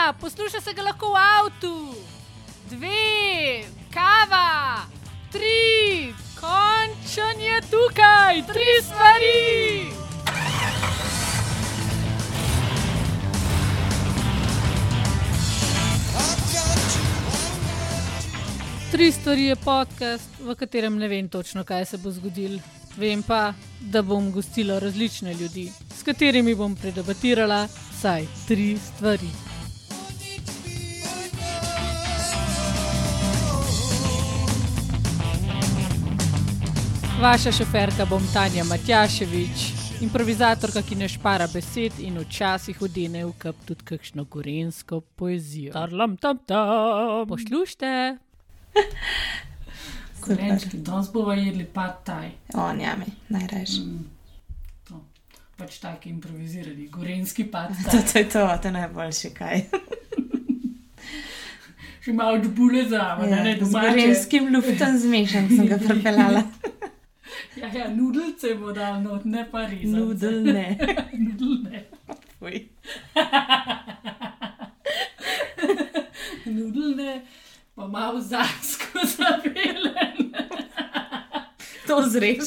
Ena, posluša se ga lahko v avtu. Dve, kava. Tri, končan je tukaj. Tri stvari. Tri stvari je podcast, v katerem ne vem točno, kaj se bo zgodilo. Vem pa, da bom gostila različne ljudi, s katerimi bom predebatirala vsaj tri stvari. Vaša šoferka bom Tanja Matjaševič, improvizatorka, ki ne špara besed in včasih odene v kap tudi kakšno gorensko poezijo. Tarlam tam tam. Poslušajte. (laughs) Korenčki, danes bomo jedli pad taj. O, njami, najrajši. To. Pač taki improvizirani, gorenski pad (laughs) To, to je to, to je najboljši kaj. (laughs) Še malo čbule zraven, ja, ne z domače. gorenskim luftom zmešan sem ga pripeljala. Ja, ja, nudelce bo dal not, ne pa rezance. Nudelne. (laughs) Nudelne. Fuj. (laughs) Nudelne, pa malo zasko (laughs) zapelen. To zreč.